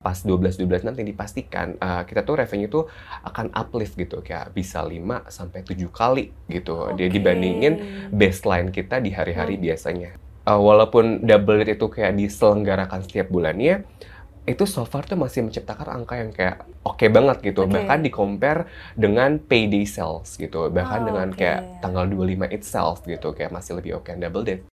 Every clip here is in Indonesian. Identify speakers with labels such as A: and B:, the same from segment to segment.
A: pas 12-12 nanti dipastikan uh, kita tuh revenue tuh akan uplift gitu kayak bisa 5 sampai 7 kali gitu.
B: Oke.
A: Dia dibandingin baseline kita di hari-hari
B: Hmm.
A: biasanya. Uh, walaupun double rate itu kayak diselenggarakan setiap bulannya itu so far tuh masih menciptakan angka yang kayak oke banget gitu.
B: Oke.
A: Bahkan di compare dengan payday sales gitu. Bahkan
B: Oh,
A: dengan
B: oke.
A: kayak tanggal 25 itself gitu kayak masih lebih oke double date.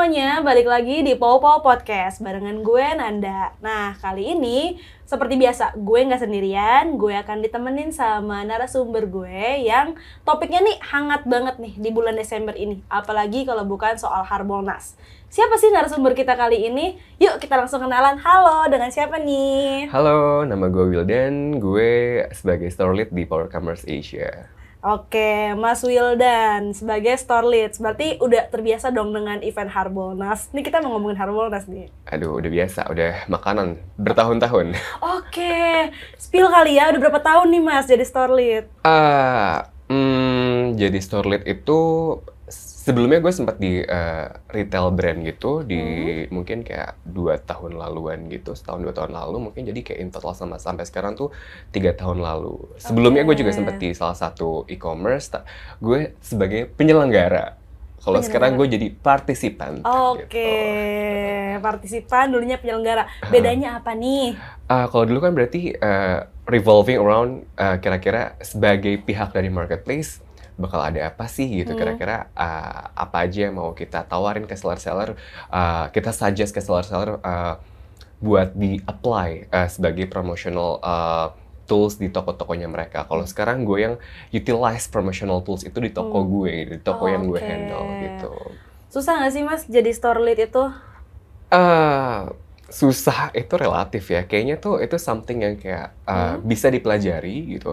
B: Semuanya, balik lagi di Pow Podcast barengan gue Nanda. Nah kali ini seperti biasa gue nggak sendirian, gue akan ditemenin sama narasumber gue yang topiknya nih hangat banget nih di bulan Desember ini. Apalagi kalau bukan soal Harbolnas. Siapa sih narasumber kita kali ini? Yuk kita langsung kenalan. Halo, dengan siapa nih?
A: Halo, nama gue Wildan. Gue sebagai store lead di Power Commerce Asia.
B: Oke, Mas Wildan sebagai store lead. Berarti udah terbiasa dong dengan event Harbolnas. Nih kita mau ngomongin Harbolnas nih.
A: Aduh, udah biasa, udah makanan bertahun-tahun.
B: Oke, spill kali ya. Udah berapa tahun nih Mas jadi store lead?
A: Ah, hmm, jadi store lead itu sebelumnya gue sempat di eh, retail brand gitu di mungkin kayak dua tahun laluan gitu. Setahun dua tahun lalu mungkin. Jadi kayak in total sama sampai sekarang tuh tiga tahun lalu. Sebelumnya gue juga sempat di salah satu e-commerce. Gue sebagai penyelenggara. Kalau sekarang gue jadi partisipan
B: Oke,
A: gitu.
B: partisipan dulunya penyelenggara. Bedanya apa nih?
A: Ah, kalau dulu kan berarti eh, revolving around eh, kira-kira sebagai pihak dari marketplace bakal ada apa sih gitu
B: Hmm.
A: kira-kira ah, apa aja yang mau kita tawarin ke seller-seller ah, kita suggest ke seller-seller ah, buat di apply ah, sebagai promotional ah, tools di toko-tokonya mereka. Kalau sekarang gue yang utilize promotional tools itu di toko
B: Hmm.
A: gue, di toko yang gue handle gitu.
B: Susah nggak sih Mas jadi store lead itu?
A: Eh, susah itu relatif ya. Kayaknya tuh itu something yang kayak uh,
B: Hmm.
A: bisa dipelajari gitu.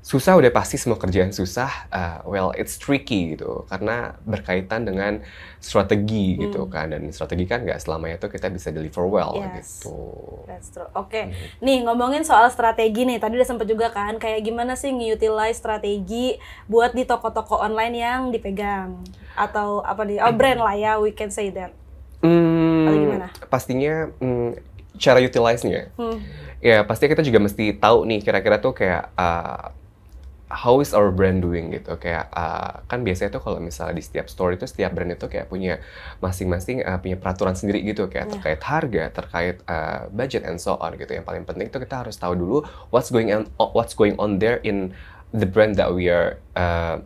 A: Susah udah pasti semua kerjaan susah. uh, well, it's tricky gitu karena berkaitan dengan strategi gitu
B: Hmm.
A: kan. Dan strategi kan nggak selamanya tuh kita bisa deliver well
B: Yes.
A: gitu.
B: That's true. Oke,
A: Hmm.
B: nih ngomongin soal strategi nih. Tadi udah sempet juga kan, kayak gimana sih nge-utilize strategi buat di toko-toko online yang dipegang atau apa nih? Oh brand lah ya, we can say that.
A: Hmm,
B: Atau gimana?
A: Pastinya hmm, cara utilize-nya.
B: Hmm.
A: Ya, pasti kita juga mesti tahu nih kira-kira tuh kayak uh, how is our brand doing gitu. Kayak uh, kan biasanya tuh kalau misalnya di setiap store itu setiap brand itu kayak punya masing-masing uh, punya peraturan sendiri gitu kayak
B: Iya.
A: terkait harga, terkait uh, budget and so on gitu. Yang paling penting itu kita harus tahu dulu what's going on what's going on there in the brand that we are uh,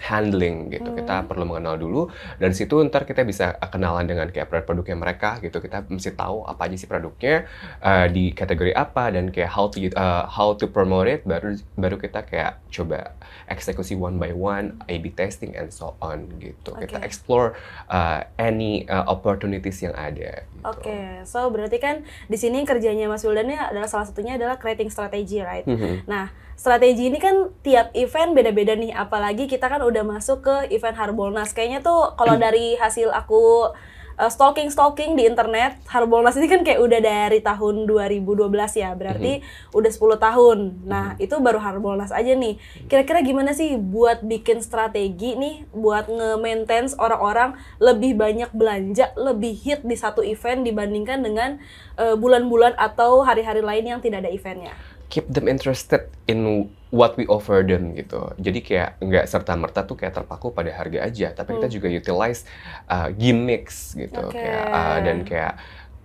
A: handling gitu. Kita perlu mengenal dulu dan situ ntar kita bisa kenalan dengan kayak produk-produknya mereka gitu. Kita mesti tahu apa aja sih produknya uh, di kategori apa dan kayak how to uh, how to promote it baru baru kita kayak coba eksekusi one by one A/B testing and so on gitu. Kita
B: Oke.
A: explore uh, any uh, opportunities yang ada. Gitu.
B: Oke, so berarti kan di sini kerjanya Mas Wildan ini adalah salah satunya adalah creating strategy, right?
A: Mhm.
B: Nah, strategi ini kan tiap event beda-beda nih. Apalagi kita kan udah masuk ke event Harbolnas. Kayaknya tuh kalau dari hasil aku uh, stalking-stalking di internet, Harbolnas ini kan kayak udah dari tahun 2012 ya. Berarti udah 10 tahun. Nah, itu baru Harbolnas aja nih. Kira-kira gimana sih buat bikin strategi nih buat nge-maintain orang-orang lebih banyak belanja, lebih hit di satu event dibandingkan dengan uh, bulan-bulan atau hari-hari lain yang tidak ada eventnya?
A: Keep them interested in what we offer them gitu. Jadi kayak nggak serta merta tuh kayak terpaku pada harga aja, tapi kita
B: Hmm.
A: juga utilize uh, gimmicks gitu
B: Oke.
A: kayak uh, dan kayak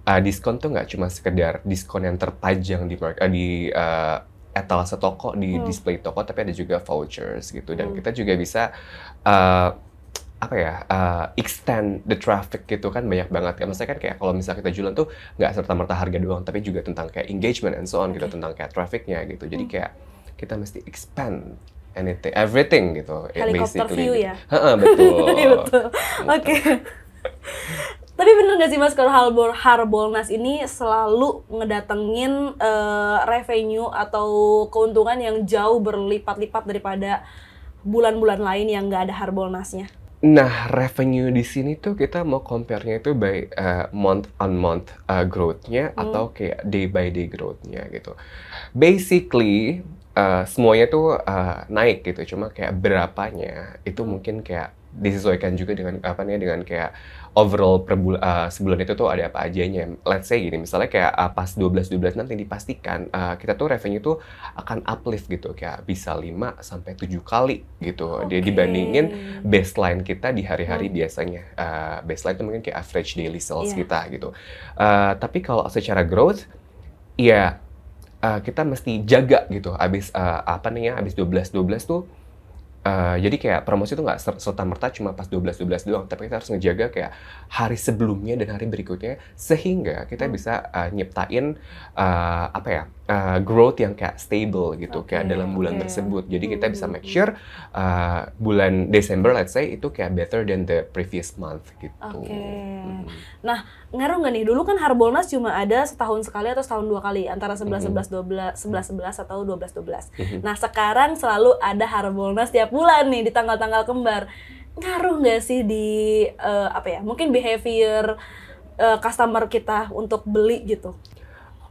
A: uh, diskon tuh nggak cuma sekedar diskon yang terpajang di uh, di uh, etalase toko di
B: Hmm.
A: display toko, tapi ada juga vouchers gitu dan
B: Hmm.
A: kita juga bisa uh, apa ya uh, extend the traffic gitu kan banyak banget ya maksudnya kan kayak kalau misalnya kita jualan tuh nggak serta merta harga doang tapi juga tentang kayak engagement and so on gitu
B: Oke.
A: tentang kayak trafficnya gitu jadi
B: Hmm.
A: kayak kita mesti expand anything everything gitu
B: Helikopter
A: basically
B: view
A: gitu.
B: ya?
A: Betul
B: Iya, betul. Oke. Tapi bener gak sih mas kalau Harbol Harbolnas ini selalu ngedatengin eh, revenue atau keuntungan yang jauh berlipat-lipat daripada bulan-bulan lain yang nggak ada Harbolnasnya?
A: Nah, revenue di sini tuh kita mau compare-nya itu by uh, month on month uh, growth-nya
B: Hmm.
A: atau kayak day by day growth-nya gitu. Basically uh, semuanya tuh uh, naik gitu, cuma kayak berapanya itu mungkin kayak disesuaikan juga dengan apa nih dengan kayak overall per bul- uh, sebulan itu tuh ada apa ajanya. Let's say gini, misalnya kayak uh, pas 12-12 nanti dipastikan uh, kita tuh revenue tuh akan uplift gitu, kayak bisa 5 sampai 7 kali gitu. Dia
B: Oke.
A: dibandingin baseline kita di hari-hari
B: Hmm.
A: biasanya. Uh, baseline itu mungkin kayak average daily sales
B: Iya.
A: kita gitu. Uh, tapi kalau secara growth, ya uh, kita mesti jaga gitu. Abis uh, apa nih ya, abis 12-12 tuh uh, jadi kayak promosi itu nggak ser- serta-merta cuma pas 12-12 doang, tapi kita harus ngejaga kayak hari sebelumnya dan hari berikutnya sehingga kita
B: Hmm.
A: bisa uh, nyiptain uh, apa ya uh, growth yang kayak stable gitu kayak
B: Oke,
A: dalam bulan
B: oke.
A: tersebut. Jadi kita bisa
B: Hmm.
A: make sure uh, bulan Desember let's say itu kayak better than the previous month gitu.
B: Oke.
A: Mm.
B: Ngaruh nggak nih? Dulu kan Harbolnas cuma ada setahun sekali atau setahun dua kali antara 11
A: Mhm.
B: 11 12 11 11 atau 12 12.
A: Mhm.
B: Nah, sekarang selalu ada Harbolnas tiap bulan nih di tanggal-tanggal kembar. Ngaruh nggak sih di eh, apa ya? Mungkin behavior eh, customer kita untuk beli gitu.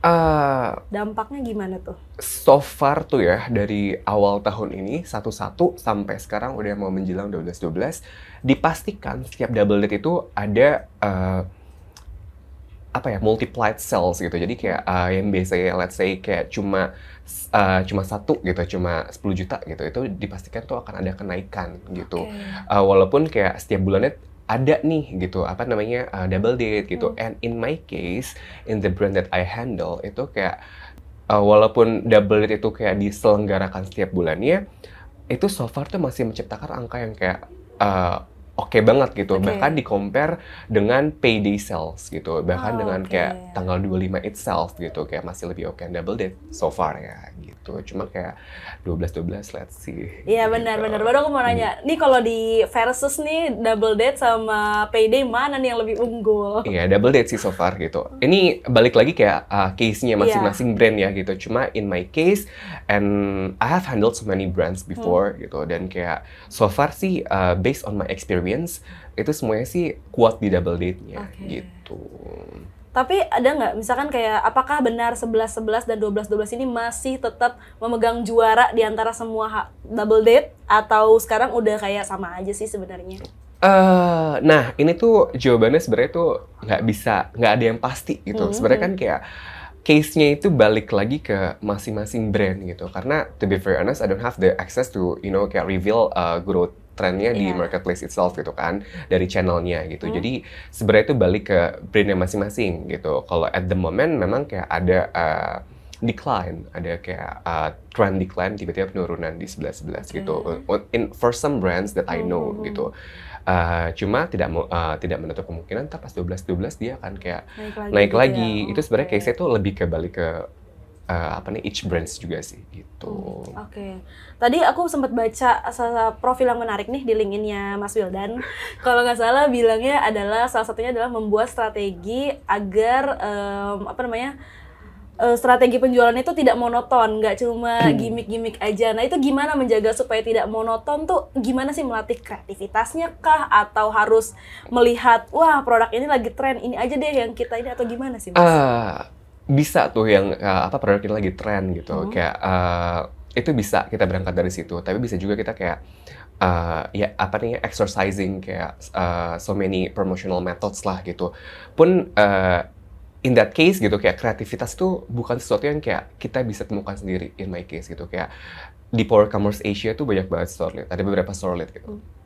A: Uh,
B: Dampaknya gimana tuh?
A: so far tuh ya dari awal tahun ini satu-satu sampai sekarang udah mau menjelang 12-12 dipastikan setiap double date itu ada uh, apa ya multiplied sales gitu jadi kayak uh, yang biasanya let's say kayak cuma uh, cuma satu gitu cuma 10 juta gitu itu dipastikan tuh akan ada kenaikan gitu
B: Oke.
A: Uh, walaupun kayak setiap bulannya ada nih gitu apa namanya uh, double date gitu
B: Hmm.
A: and in my case in the brand that I handle itu kayak uh, walaupun double date itu kayak diselenggarakan setiap bulannya itu so far tuh masih menciptakan angka yang kayak uh, oke banget gitu
B: Oke.
A: bahkan di compare dengan payday sales gitu bahkan
B: Oh,
A: dengan
B: oke.
A: kayak tanggal 25 itself gitu kayak masih lebih oke double date so far ya gitu cuma kayak 12 12 let's see
B: Iya benar benar. Baru aku mau nanya, nih kalau di versus nih double date sama payday mana nih yang lebih unggul?
A: Iya, double date sih so far gitu. Ini balik lagi kayak uh, case-nya masing-masing brand ya gitu. Cuma in my case, and I have handled so many brands before gitu. Dan kayak so far sih, uh, based on my experience, itu semuanya sih kuat di double date-nya
B: Oke.
A: gitu.
B: Tapi ada nggak misalkan kayak apakah benar 11-11 dan 12-12 ini masih tetap memegang juara di antara semua double date atau sekarang udah kayak sama aja sih sebenarnya?
A: Eh, nah ini tuh jawabannya sebenarnya tuh nggak bisa, nggak ada yang pasti gitu.
B: Mhm.
A: Sebenarnya kan kayak case-nya itu balik lagi ke masing-masing brand gitu. Karena to be very honest, I don't have the access to you know kayak reveal uh, growth trendnya di
B: Iya.
A: marketplace itself gitu kan dari channelnya gitu.
B: Hmm.
A: Jadi sebenarnya itu balik ke brandnya masing-masing gitu. Kalau at the moment memang kayak ada uh, decline, ada kayak uh, trend decline tiba-tiba penurunan di 11-11 gitu.
B: Oke.
A: In for some brands that I know
B: Mhm.
A: gitu. Uh, cuma tidak uh, tidak menutup kemungkinan ntar pas 12-12 dia akan kayak
B: Naik lagi.
A: naik
B: gitu
A: lagi.
B: ya?
A: Itu sebenarnya
B: Oke.
A: case-nya tuh lebih ke balik ke uh, apa nih each brands juga sih gitu.
B: Oke. Tadi aku sempat baca profil yang menarik nih di LinkedIn-nya Mas Wildan. Kalau nggak salah bilangnya adalah salah satunya adalah membuat strategi agar em, apa namanya eh, strategi penjualan itu tidak monoton, nggak cuma gimmick-gimmick aja. Nah itu gimana menjaga supaya tidak monoton tuh? Gimana sih melatih kreativitasnya kah? Atau harus melihat wah produk ini lagi tren, ini aja deh yang kita ini atau gimana sih Mas?
A: Ah, bisa tuh yang uh, apa produk ini lagi tren gitu.
B: Hmm.
A: Kayak uh, itu bisa kita berangkat dari situ. Tapi bisa juga kita kayak uh, ya apa nih exercising kayak uh, so many promotional methods lah gitu. Pun uh, in that case gitu kayak kreativitas tuh bukan sesuatu yang kayak kita bisa temukan sendiri in my case gitu kayak di Power Commerce Asia tuh banyak banget store lead, ada beberapa store lead gitu.
B: Hmm.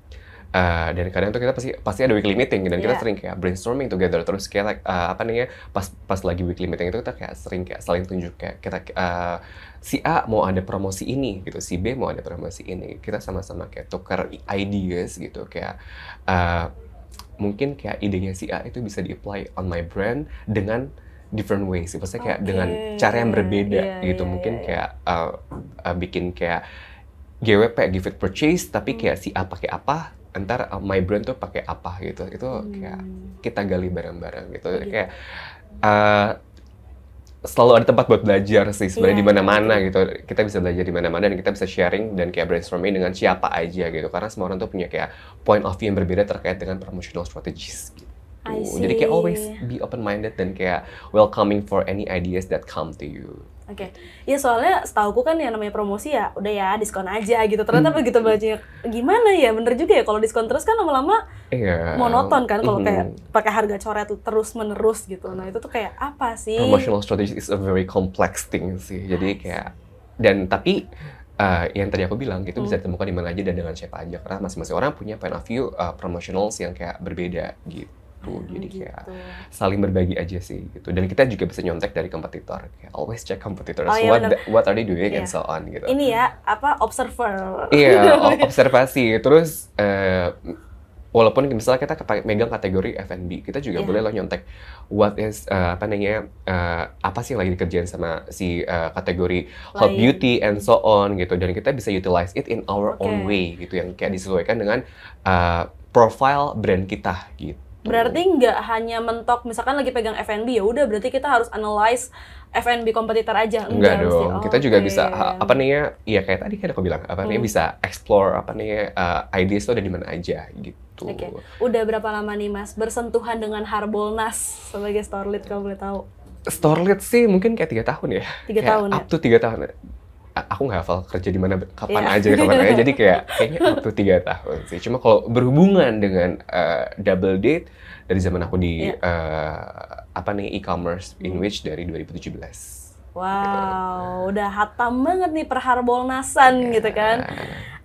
A: Uh, dan kadang tuh kita pasti pasti ada weekly meeting dan kita
B: Yeah.
A: sering kayak brainstorming together terus kayak like, uh, apa namanya pas pas lagi weekly meeting itu kita kayak sering kayak saling tunjuk kayak kita uh, si A mau ada promosi ini gitu si B mau ada promosi ini kita sama-sama kayak tukar ideas gitu kayak uh, mungkin kayak idenya si A itu bisa di-apply on my brand dengan different ways. Maksudnya kayak
B: Oke.
A: dengan cara yang berbeda
B: Iya,
A: gitu.
B: iya,
A: mungkin
B: iya, iya.
A: kayak uh, uh, bikin kayak GWP give it purchase tapi
B: Hmm.
A: kayak si A pakai apa, ntar uh, my brand tuh pakai apa gitu. Itu kayak
B: Hmm.
A: kita gali bareng-bareng gitu.
B: Gitu.
A: Kayak uh, selalu ada tempat buat belajar sih sebenarnya
B: Iya,
A: di mana-mana gitu. Kita bisa belajar di mana-mana dan kita bisa sharing dan kayak brainstorming dengan siapa aja gitu. Karena semua orang tuh punya kayak point of view yang berbeda terkait dengan promotional strategies gitu. Jadi kayak always be open minded dan kayak welcoming for any ideas that come to you.
B: Oke, ya soalnya setauku kan yang namanya promosi ya udah ya diskon aja gitu.
A: Hmm.
B: Ternyata begitu banyak gimana ya, bener juga ya kalau diskon terus kan lama-lama
A: Iya.
B: monoton kan kalau kayak pakai harga coret terus menerus gitu. Nah itu tuh kayak apa sih?
A: promotional strategy is a very complex thing sih. Jadi kayak dan tapi uh, yang tadi aku bilang itu bisa
B: Hmm.
A: ditemukan di mana aja dan dengan siapa aja karena masing-masing orang punya point of view uh, promotionals yang kayak berbeda gitu. Jadi
B: Gitu.
A: kayak saling berbagi aja sih gitu. Dan kita juga bisa nyontek dari kompetitor. Kayak always check competitors
B: Oh, iya
A: what the- what are they doing and
B: Iya.
A: so on gitu.
B: Ini ya apa observer?
A: Iya, o- observasi. Terus eh, walaupun misalnya kita megang kategori F&B, kita juga
B: Iya.
A: boleh loh nyontek what is eh, apa namanya eh, apa sih yang lagi dikerjain sama si eh, kategori health
B: Lain.
A: beauty and so on gitu. Dan kita bisa utilize it in our own
B: Oke.
A: way gitu yang kayak disesuaikan dengan eh, profile brand kita gitu.
B: Berarti nggak hanya mentok misalkan lagi pegang F&B ya udah berarti kita harus analyze F&B kompetitor aja
A: Enggak
B: mesti.
A: dong, kita juga bisa apa nih ya, ya kayak tadi kan aku bilang apa nih
B: Hmm.
A: bisa explore apa nih ya, uh, ideas tuh ada di mana aja gitu.
B: Oke. Udah berapa lama nih Mas bersentuhan dengan Harbolnas sebagai store lead kalau boleh tahu?
A: Storlit sih mungkin kayak tiga tahun ya.
B: Tiga
A: Kayak
B: tahun ya?
A: Up to tiga tahun. Aku nggak hafal kerja di mana, kapan
B: Iya.
A: aja, kapan aja. Jadi kayak kayaknya to tiga tahun sih. Cuma kalau berhubungan dengan uh, double date dari zaman aku di
B: Iya.
A: uh, apa nih e-commerce in
B: Hmm.
A: which dari 2017.
B: Wow, udah hatam banget nih per Harbolnasan gitu kan.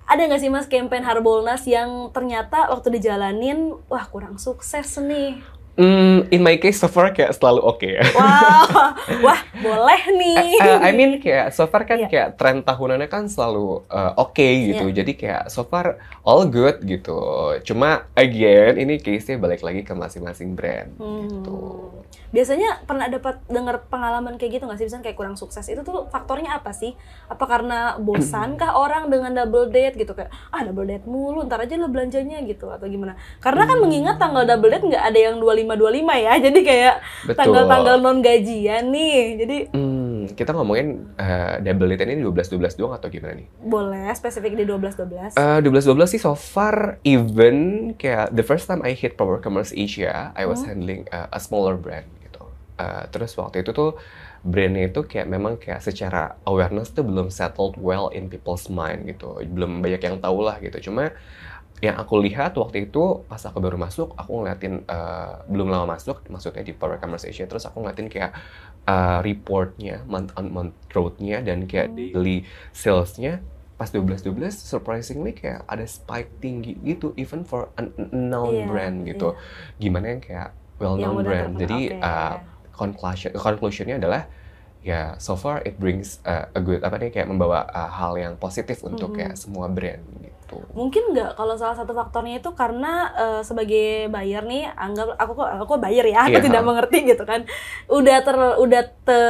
B: Ada nggak sih Mas campaign Harbolnas yang ternyata waktu dijalanin, wah kurang sukses nih.
A: Hmm, in my case so far kayak selalu oke ya.
B: Wah, wah boleh nih.
A: Eh, I mean kayak so far kan
B: Iya.
A: kayak tren tahunannya kan selalu uh, oke gitu. Jadi kayak so far all good gitu. Cuma again ini case-nya balik lagi ke masing-masing brand
B: Hmm.
A: gitu.
B: Biasanya pernah dapat dengar pengalaman kayak gitu nggak sih? Misalnya kayak kurang sukses itu tuh faktornya apa sih? Apa karena bosan kah orang dengan double date gitu kayak ah double date mulu, ntar aja lo belanjanya gitu atau gimana? Karena kan mengingat tanggal double date nggak ada yang 25-25 ya, jadi kayak tanggal-tanggal non gajian nih. Jadi
A: Hmm, kita ngomongin uh, double date ini 12-12 doang atau gimana nih?
B: boleh spesifik di 12-12.
A: Uh, 12-12 sih so far even kayak the first time I hit Power Commerce Asia, I was
B: Hmm.
A: handling uh, a smaller brand. Uh, terus waktu itu tuh brandnya itu kayak memang kayak secara awareness tuh belum settled well in people's mind gitu. Belum banyak yang tahu lah gitu. Cuma yang aku lihat waktu itu pas aku baru masuk, aku ngeliatin uh, belum lama masuk, maksudnya di Power Commerce Asia, terus aku ngeliatin kayak uh, reportnya, month on month growth-nya dan kayak
B: Hmm.
A: daily sales-nya pas 12-12 surprisingly kayak ada spike tinggi gitu even for an unknown
B: Iya,
A: brand gitu. Gimana yang kayak well known brand. Jadi
B: oke.
A: uh, conclusion conclusionnya adalah ya so far it brings uh, a good apa nih kayak membawa uh, hal yang positif untuk
B: Mhm.
A: kayak semua brand gitu.
B: Mungkin nggak kalau salah satu faktornya itu karena eh, sebagai buyer nih anggap aku kok aku buyer ya aku
A: Iya.
B: tidak mengerti gitu kan udah ter udah ter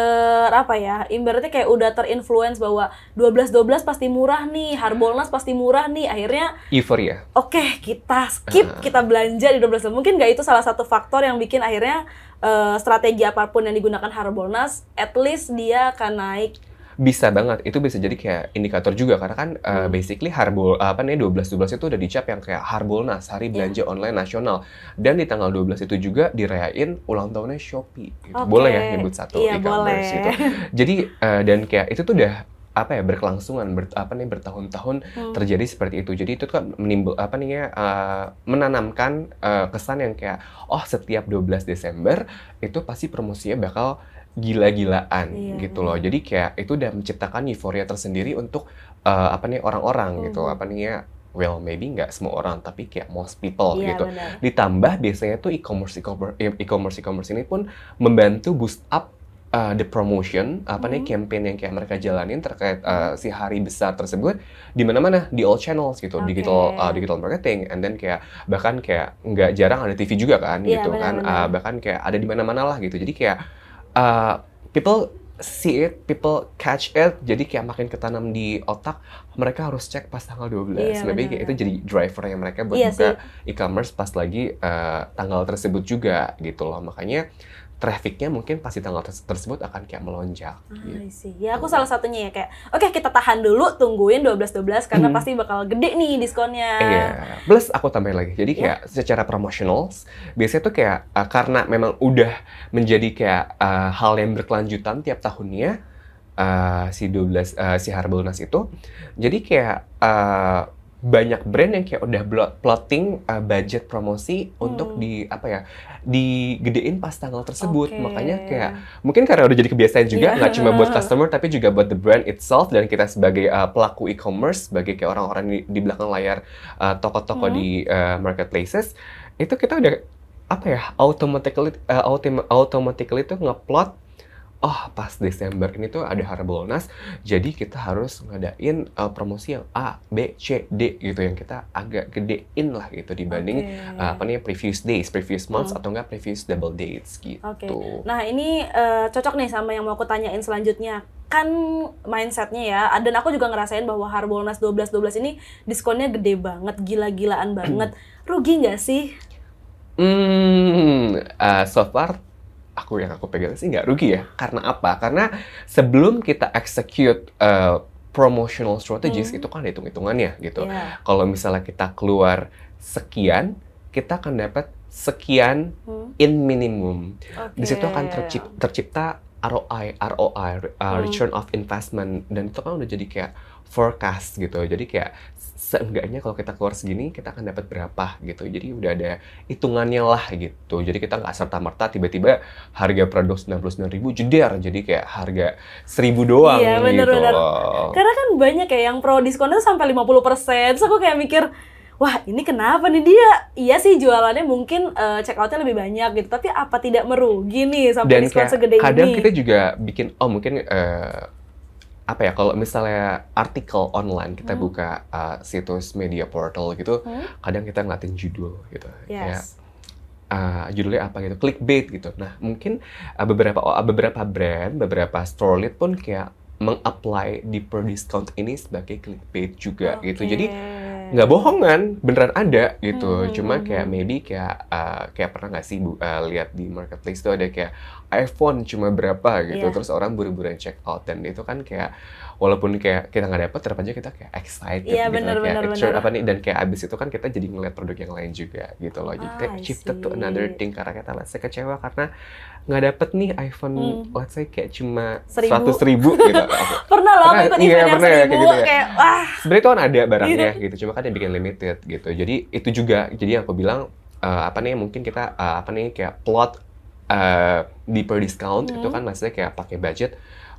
B: apa ya ibaratnya kayak udah terinfluence bahwa 12 12 pasti murah nih Harbolnas pasti murah nih akhirnya
A: Euphoria.
B: oke kita skip
A: Ah.
B: kita belanja di 12 mungkin nggak itu salah satu faktor yang bikin akhirnya eh, strategi apa pun yang digunakan Harbolnas at least dia akan naik
A: Bisa banget, itu bisa jadi kayak indikator juga karena kan uh,
B: Hmm.
A: basically Harbol apa nih 12 12 itu udah dicap yang kayak Harbolnas, hari
B: Iya.
A: belanja online nasional. Dan di tanggal 12 itu juga dirayain ulang tahunnya Shopee gitu.
B: Oke.
A: Boleh ya nyebut satu
B: Iya,
A: e-commerce gitu. Jadi uh, dan kayak itu tuh udah apa ya berkelangsungan ber- apa nih bertahun-tahun
B: Hmm.
A: terjadi seperti itu. Jadi itu kan menimbul apa nih ya uh, menanamkan uh, kesan yang kayak oh setiap 12 Desember itu pasti promosinya bakal gila-gilaan
B: Iya,
A: gitu loh. Jadi kayak itu udah menciptakan euforia tersendiri untuk uh, apa nih orang-orang gitu.
B: Mhm.
A: Apa nih ya well maybe nggak semua orang tapi kayak most people
B: Iya,
A: gitu.
B: benar.
A: Ditambah biasanya tuh e-commerce e-commerce e-commerce e-commerce ini pun membantu boost up uh, the promotion apa nih
B: Mhm.
A: campaign yang kayak mereka jalanin terkait uh, si hari besar tersebut di mana-mana di all channels gitu
B: Oke.
A: digital uh, digital marketing and then kayak bahkan kayak nggak jarang ada TV juga kan
B: Iya,
A: gitu kan
B: benar-benar.
A: Uh, bahkan kayak ada di mana-mana lah gitu jadi kayak uh, people see it, people catch it, jadi kayak makin ketanam di otak, mereka harus cek pas tanggal 12.
B: Iya,
A: Maybe kayak itu jadi drivernya mereka buat
B: Iya
A: buka e-commerce pas lagi uh, tanggal tersebut juga gitu loh. Makanya trafficnya mungkin pasti tanggal tersebut akan kayak melonjak.
B: Ah,
A: gitu.
B: Ya aku salah satunya ya kayak oke kita tahan dulu tungguin 12-12 karena
A: Hmm.
B: pasti bakal gede nih diskonnya.
A: Iya, plus aku tambahin lagi. Jadi kayak secara promotional, biasanya tuh kayak uh, karena memang udah menjadi kayak uh, hal yang berkelanjutan tiap tahunnya uh, si 12 uh, si Harbolnas itu. Jadi kayak uh, banyak brand yang kayak udah plotting uh, budget promosi untuk
B: Hmm.
A: di apa ya digedein pas tanggal tersebut.
B: Oke.
A: Makanya kayak mungkin karena udah jadi kebiasaan juga
B: Iya.
A: nggak cuma buat customer tapi juga buat the brand itself dan kita sebagai uh, pelaku e-commerce sebagai kayak orang-orang di, di belakang layar uh, toko-toko
B: Hmm.
A: di uh, marketplaces itu kita udah apa ya automatically uh, autom- automatically tuh ngeplot oh pas Desember ini tuh ada Harbolnas jadi kita harus ngadain uh, promosi yang A B C D gitu yang kita agak gedein lah gitu dibanding
B: Oke.
A: uh, apa nih previous days previous months
B: Hmm.
A: atau enggak previous double dates gitu
B: Oke. Nah ini eh, cocok nih sama yang mau aku tanyain selanjutnya. Kan mindsetnya ya, dan aku juga ngerasain bahwa Harbolnas 12-12 ini diskonnya gede banget, gila-gilaan banget. Rugi nggak sih?
A: Hmm, uh, so far aku yang aku pegang sih nggak rugi ya. Karena apa? Karena sebelum kita execute uh, promotional strategies
B: Hmm.
A: itu kan ada hitung-hitungannya gitu.
B: Iya.
A: Kalau misalnya kita keluar sekian, kita akan dapat sekian
B: Hmm.
A: in minimum. Di situ akan tercip- tercipta ROI, ROI, uh,
B: Hmm.
A: return of investment, dan itu kan udah jadi kayak forecast gitu. Jadi kayak seenggaknya kalau kita keluar segini, kita akan dapat berapa gitu. Jadi udah ada hitungannya lah gitu. Jadi kita nggak serta merta tiba-tiba harga produk 99.000 jeder, jadi kayak harga 1000 doang
B: Iya, bener,
A: gitu.
B: bener.
A: loh.
B: Karena kan banyak ya yang pro diskonnya sampai 50%. Terus aku kayak mikir, wah ini kenapa nih dia? Iya sih jualannya mungkin eh, check outnya lebih banyak gitu, tapi apa tidak merugi nih sampai
A: dan
B: diskon segede
A: kadang
B: ini?
A: kita juga bikin oh mungkin eh, apa ya kalau misalnya artikel online kita
B: Hmm.
A: buka uh, situs media portal gitu
B: Hmm?
A: kadang kita ngeliatin judul gitu kayak
B: Yes.
A: uh, judulnya apa gitu clickbait gitu nah mungkin uh, beberapa uh, beberapa brand beberapa store lead pun kayak mengapply di per discount ini sebagai clickbait juga gitu
B: Oke.
A: jadi nggak bohongan beneran ada gitu
B: Hmm,
A: cuma
B: hmm,
A: kayak
B: hmm.
A: maybe kayak uh, kayak pernah nggak sih bu, uh, lihat di marketplace tuh ada kayak iPhone cuma berapa gitu
B: Iya.
A: terus orang buru-buruan check out dan itu kan kayak walaupun kayak kita nggak dapet tetap aja kita kayak excited
B: Iya,
A: gitu
B: bener,
A: kayak
B: bener, bener.
A: apa nih dan kayak abis itu kan kita jadi ngeliat produk yang lain juga gitu loh jadi
B: Ah, I
A: shifted to another thing karena kita let's say kecewa karena nggak dapet nih iPhone
B: Hmm.
A: let's say kayak cuma seratus ribu gitu
B: Loh aku ikut
A: iya,
B: event yang
A: ya, kayak
B: seribu,
A: gitu ya.
B: kayak wah
A: sebenarnya itu kan ada barangnya
B: Iya.
A: gitu cuma kan yang bikin limited gitu jadi itu juga jadi yang aku bilang eh, apa nih mungkin kita eh, apa nih kayak plot eh, di per discount itu
B: Hmm.
A: kan maksudnya kayak pakai budget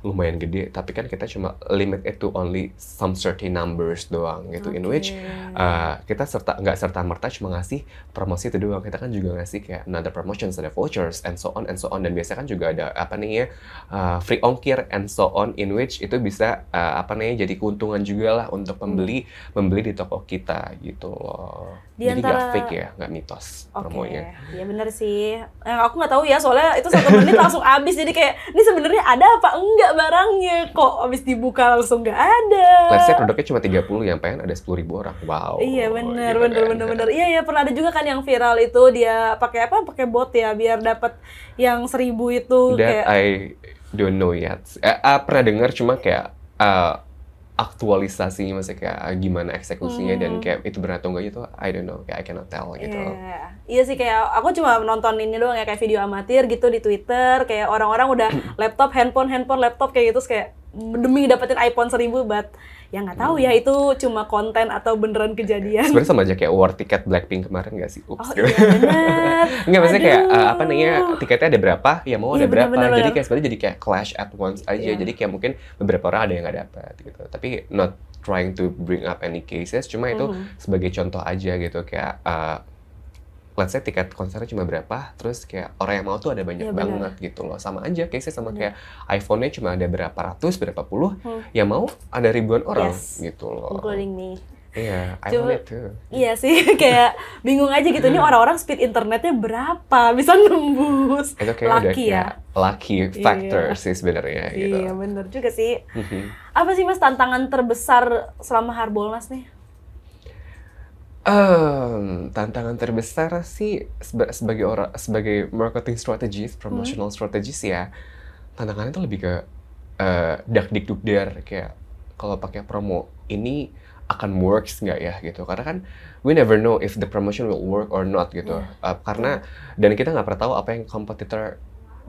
A: lumayan gede tapi kan kita cuma limit it to only some certain numbers doang gitu. In
B: Oke.
A: which uh, kita serta nggak serta merta cuma ngasih promosi itu doang. Kita kan juga ngasih kayak another promotions ada vouchers and so on and so on. Dan biasanya kan juga ada apa nih ya uh, free ongkir and so on. In which itu bisa uh, apa nih jadi keuntungan juga lah untuk pembeli membeli di toko kita gitu loh.
B: Di
A: jadi
B: antara-
A: nggak fake ya nggak mitos
B: Oke,
A: promonya.
B: Ya bener sih. Eh, aku nggak tahu ya soalnya itu satu menit langsung habis. Jadi kayak ini sebenarnya ada apa? Enggak barangnya kok habis dibuka langsung nggak ada.
A: let's say produknya cuma 30 yang pengen ada 10.000 ribu orang wow
B: Iya bener
A: gitu
B: bener
A: kan.
B: bener bener iya ya pernah ada juga kan yang viral itu dia pakai apa pakai bot ya biar dapat yang seribu itu
A: That
B: kayak
A: I don't know yet. Eh, ah, pernah dengar cuma kayak ah, aktualisasinya maksudnya kayak ah, gimana eksekusinya dan
B: Hmm.
A: kayak itu benar atau enggak itu I don't know kayak I cannot tell gitu.
B: Iya, iya sih kayak aku cuma nonton ini doang ya kayak video amatir gitu di Twitter kayak orang-orang udah laptop, handphone, handphone, laptop kayak gitu kayak demi dapetin iPhone 1000 but ya nggak tahu ya itu cuma konten atau beneran kejadian.
A: Sebenarnya sama aja kayak war tiket Blackpink kemarin nggak sih? Ups.
B: Oh
A: gitu.
B: iya bener.
A: Enggak maksudnya kayak ah, apa namanya tiketnya ada berapa ya mau
B: Iya,
A: ada berapa
B: bener, bener,
A: jadi kayak sebenarnya jadi kayak clash at once aja
B: Iya.
A: jadi kayak mungkin beberapa orang ada yang nggak dapat gitu tapi not trying to bring up any cases cuma itu
B: Mhm.
A: sebagai contoh aja gitu kayak uh, let's say tiket konsernya cuma berapa terus kayak orang yang mau tuh ada banyak
B: Iya, benar.
A: banget gitu loh sama aja case sama
B: Benar.
A: kayak iPhone-nya cuma ada berapa ratus berapa puluh
B: Hmm.
A: yang mau ada ribuan orang
B: Yes.
A: gitu loh
B: Including me.
A: iya I
B: Cuma-
A: want it too
B: Iya sih, kayak bingung aja gitu. Ini orang-orang speed internetnya berapa? Bisa nembus.
A: itu kayak udah
B: Lucky ya.
A: kayak lucky factor
B: Iya.
A: sih sebenarnya gitu
B: Iya, bener juga sih.
A: Mhm.
B: Apa sih mas tantangan terbesar selama Harbolnas nih?
A: Em, tantangan terbesar sih seba- sebagai orang sebagai marketing strategist,
B: Hmm.
A: promotional strategist ya, tantangannya tuh lebih ke eh, dak dik duk der kayak kalau pakai promo ini akan works nggak ya gitu karena kan we never know if the promotion will work or not gitu
B: Iya.
A: Eh, karena dan kita nggak pernah tahu apa yang kompetitor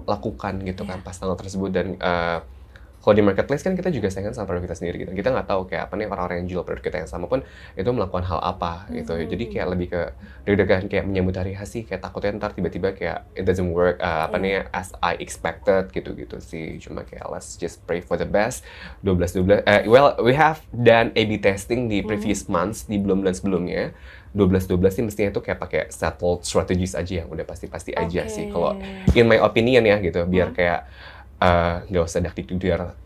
A: lakukan gitu kan
B: Iya.
A: pas tanggal tersebut dan eh, kalau di marketplace kan kita juga saingan sama produk kita sendiri gitu. Kita nggak tahu kayak apa nih orang-orang yang jual produk kita yang sama pun itu melakukan hal apa gitu.
B: Hmm.
A: Jadi kayak lebih ke deg-degan kayak menyambut hari kasih kayak takutnya ntar tiba-tiba kayak it doesn't work uh, apa
B: Iya.
A: nih as I expected gitu-gitu sih. Cuma kayak let's just pray for the best. 12 12 eh, well we have done A/B testing di
B: Hmm.
A: previous months di bulan-bulan sebelumnya. 12 12 sih mestinya itu kayak pakai settled strategies aja yang udah pasti-pasti aja
B: Oke.
A: sih. Kalau in my opinion ya gitu biar
B: Hmm.
A: kayak eh, nggak usah dak dik biar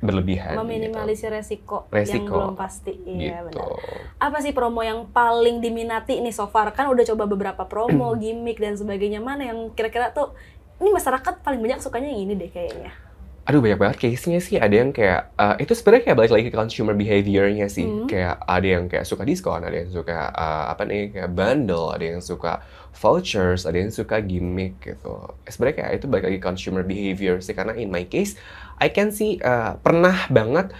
A: berlebihan
B: meminimalisir resiko, yang
A: Resiko.
B: belum pasti.
A: gitu.
B: Iya
A: gitu.
B: benar. Apa sih promo yang paling diminati nih so far? Kan udah coba beberapa promo, gimmick dan sebagainya. Mana yang kira-kira tuh ini masyarakat paling banyak sukanya yang ini deh kayaknya.
A: Aduh banyak banget case-nya sih ada yang kayak eh, itu sebenarnya kayak balik lagi ke consumer behavior-nya sih.
B: Hmm.
A: Kayak ada yang kayak suka diskon, ada yang suka eh, apa nih kayak bundle, ada yang suka vouchers, ada yang suka gimmick gitu. Sebenarnya kayak itu balik lagi consumer behavior sih karena in my case I can see eh, pernah banget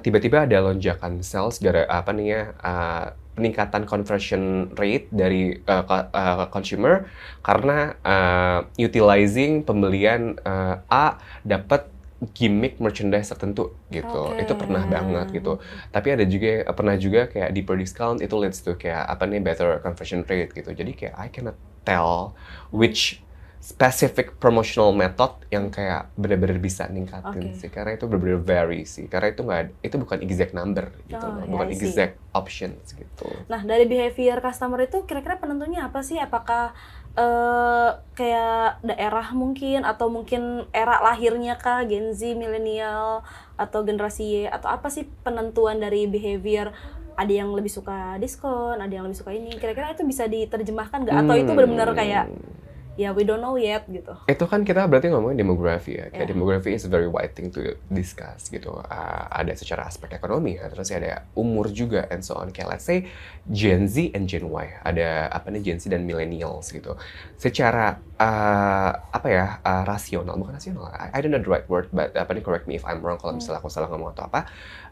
A: tiba-tiba ada lonjakan sales gara apa nih ya eh, peningkatan conversion rate dari eh, consumer karena eh, utilizing pembelian eh, A dapat gimmick merchandise tertentu gitu.
B: Oke.
A: Itu pernah banget gitu. Tapi ada juga pernah juga kayak di per discount itu leads to kayak apa nih better conversion rate gitu. Jadi kayak I cannot tell which specific promotional method yang kayak benar-benar bisa ningkatin
B: Oke.
A: sih karena itu benar-benar vary sih karena itu nggak itu bukan exact number gitu
B: Oh,
A: loh.
B: ya,
A: bukan
B: see.
A: exact options gitu
B: Nah, dari behavior customer itu kira-kira penentunya apa sih? Apakah eh, kayak daerah mungkin atau mungkin era lahirnya kah, Gen Z, milenial atau generasi Y atau apa sih penentuan dari behavior? Ada yang lebih suka diskon, ada yang lebih suka ini. Kira-kira itu bisa diterjemahkan nggak? Atau itu benar-benar kayak
A: Hmm.
B: Ya we don't know yet gitu?
A: itu kan kita berarti ngomongin demografi ya kayak
B: Ya.
A: demografi is a very wide thing to discuss gitu Uh, ada secara aspek ekonomi ya terus ada umur juga and so on kayak let's say Gen Z and Gen Y ada apa nih Gen Z dan millennials gitu secara uh, apa ya uh, rasional bukan rasional I, I don't know the right word but apa nih correct me if I'm wrong kalau
B: Hmm.
A: misalnya aku salah ngomong atau apa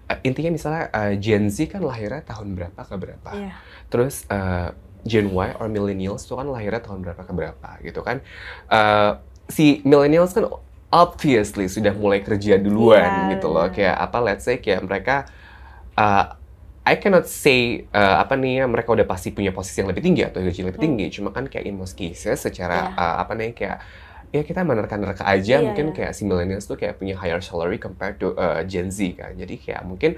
A: Uh, intinya misalnya uh, Gen Z kan lahirnya tahun berapa ke berapa
B: Iya.
A: Terus uh, Gen Y or millennials itu kan lahirnya tahun berapa ke berapa gitu kan. Uh, si millennials kan obviously sudah mulai kerja duluan
B: Iya,
A: gitu loh. Kayak apa let's say kayak mereka uh, I cannot say uh, apa nih ya mereka udah pasti punya posisi yang lebih tinggi atau gaji yang lebih
B: Hmm.
A: tinggi. Cuma kan kayak in most cases secara
B: Iya.
A: uh, apa nih kayak ya kita menerka-nerka aja
B: Iya,
A: mungkin
B: iya.
A: kayak si millennials tuh kayak punya higher salary compared to uh, Gen Z kan. Jadi kayak mungkin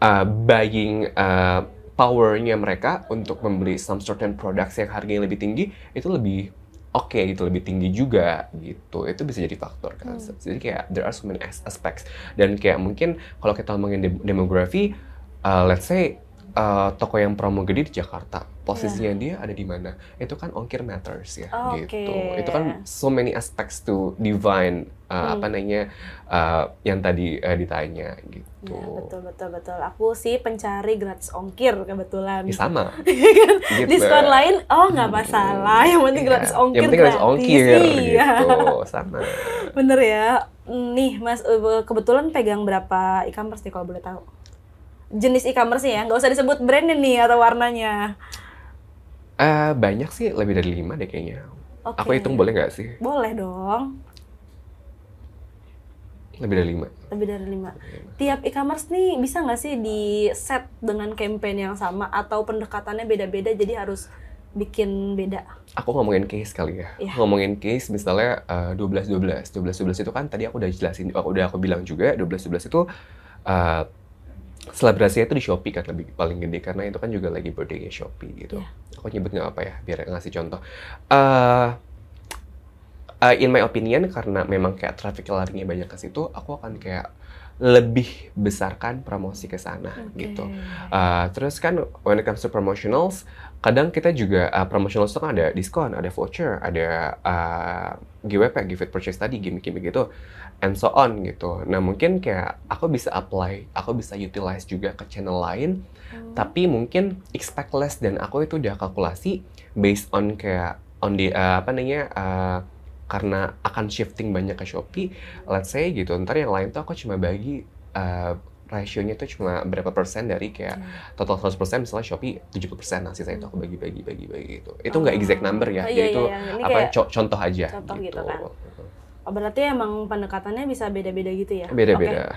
A: uh, buying uh, powernya mereka untuk membeli some certain products yang harganya lebih tinggi itu lebih oke gitu lebih tinggi juga gitu. Itu bisa jadi faktor kan.
B: Hmm.
A: jadi kayak there are so many as- aspects. Dan kayak mungkin kalau kita ngomongin dem- demografi uh, let's say uh, toko yang promo gede di Jakarta posisinya dia ada di mana? Itu kan ongkir matters ya
B: Oke.
A: gitu. itu kan so many aspects to divine uh,
B: Hmm.
A: apa namanya uh, yang tadi uh, ditanya gitu
B: Ya, betul betul betul. Aku sih pencari gratis ongkir kebetulan.
A: Ya, sama gitu.
B: Diskon lain, oh nggak masalah. Yang penting
A: Iya.
B: gratis ongkir.
A: Yang penting gratis ongkir
B: Iya.
A: gitu. Sama.
B: Bener ya. Nih Mas, kebetulan pegang berapa e-commerce nih kalau boleh tahu? Jenis e-commerce ya, nggak usah disebut brandnya nih atau warnanya.
A: Eh, banyak sih, lebih dari lima deh kayaknya.
B: Oke.
A: Aku hitung boleh nggak sih?
B: Boleh dong,
A: Lebih dari lima.
B: lebih dari lima. Tiap e-commerce nih bisa nggak sih di set dengan campaign yang sama atau pendekatannya beda-beda jadi harus bikin beda?
A: Aku ngomongin case kali ya.
B: Iya.
A: Ngomongin case misalnya eh, 12-12. 12-12 itu kan tadi aku udah jelasin, aku udah aku bilang juga 12-12 itu eh selebrasinya itu di Shopee kan lebih paling gede karena itu kan juga lagi birthday Shopee gitu.
B: Iya.
A: Aku nyebut nggak apa ya biar ngasih contoh. Eh eh, in my opinion karena memang kayak traffic larinya banyak ke situ, aku akan kayak lebih besarkan promosi ke sana
B: Oke.
A: gitu. Uh, terus kan when it comes to promotionals, kadang kita juga uh, promotional store kan ada diskon, ada voucher, ada uh, GWP, give it purchase tadi, gimmick-gimmick gitu, and so on gitu. Nah mungkin kayak aku bisa apply, aku bisa utilize juga ke channel lain,
B: Hmm.
A: tapi mungkin expect less dan aku itu udah kalkulasi based on kayak on the uh, apa namanya uh, karena akan shifting banyak ke Shopee, let's say gitu. Ntar yang lain tuh aku cuma bagi uh, rasionya tuh cuma berapa persen dari kayak
B: Hmm.
A: total 100% misalnya Shopee 70% nah sisanya itu aku bagi-bagi bagi-bagi gitu. Itu nggak
B: Oh.
A: exact number ya,
B: Iya,
A: jadi
B: iya,
A: itu
B: iya.
A: Apa co- contoh aja
B: contoh
A: gitu.
B: gitu kan. Oh, berarti emang pendekatannya bisa beda-beda gitu ya?
A: Beda-beda.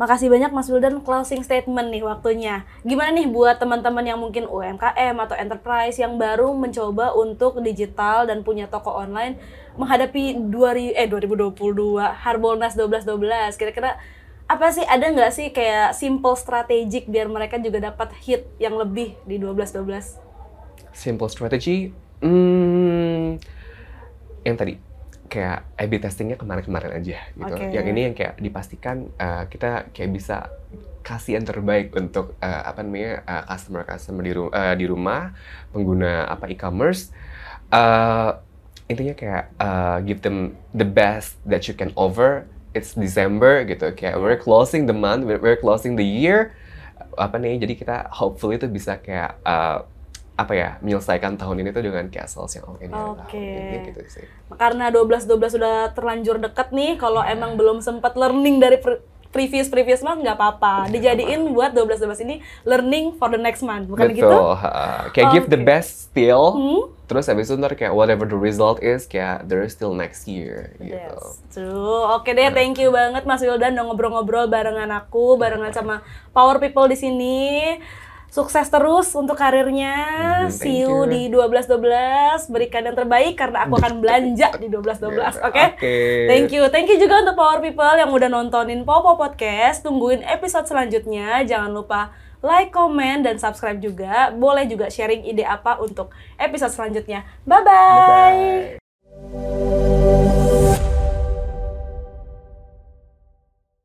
B: Makasih banyak Mas Wildan closing statement nih waktunya. Gimana nih buat teman-teman yang mungkin UMKM atau enterprise yang baru mencoba untuk digital dan punya toko online menghadapi 2000 eh 2022 Harbolnas 1212. Kira-kira apa sih ada nggak sih kayak simple strategic biar mereka juga dapat hit yang lebih di 1212?
A: Simple strategy, hmm, yang tadi kayak A/B testingnya kemarin-kemarin aja gitu.
B: Oke.
A: Yang ini yang kayak dipastikan uh, kita kayak bisa kasih yang terbaik untuk uh, apa namanya uh, customer customer di, ru- uh, di rumah pengguna apa e-commerce. Uh, intinya kayak uh, give them the best that you can offer. It's December gitu, kayak we're closing the month, we're, we're closing the year. Apa nih? Jadi kita hopefully itu bisa kayak uh, apa ya menyelesaikan tahun ini tuh dengan kayak sales yang oke nih
B: Oke.
A: Intinya gitu sih.
B: karena 12 12 sudah terlanjur dekat nih kalau emang belum sempat learning dari pre- previous previous month nggak apa-apa dijadiin buat 12 12 ini learning for the next month bukan
A: Betul.
B: gitu
A: ha. Kayak give the best still.
B: Hmm?
A: Terus habis itu ntar kayak whatever the result is, kayak there is still next year gitu.
B: Yes, true. Oke deh, thank you banget Mas Wildan udah ngobrol-ngobrol barengan aku, barengan sama Power People di sini. Sukses terus untuk karirnya.
A: Thank
B: See you,
A: you.
B: di 1212. Berikan yang terbaik karena aku akan belanja di 1212. Oke?
A: Oke.
B: Thank you. Thank you juga untuk Power People yang udah nontonin Popo Podcast. Tungguin episode selanjutnya. Jangan lupa like, comment, dan subscribe juga. Boleh juga sharing ide apa untuk episode selanjutnya. Bye-bye.
A: Bye-bye.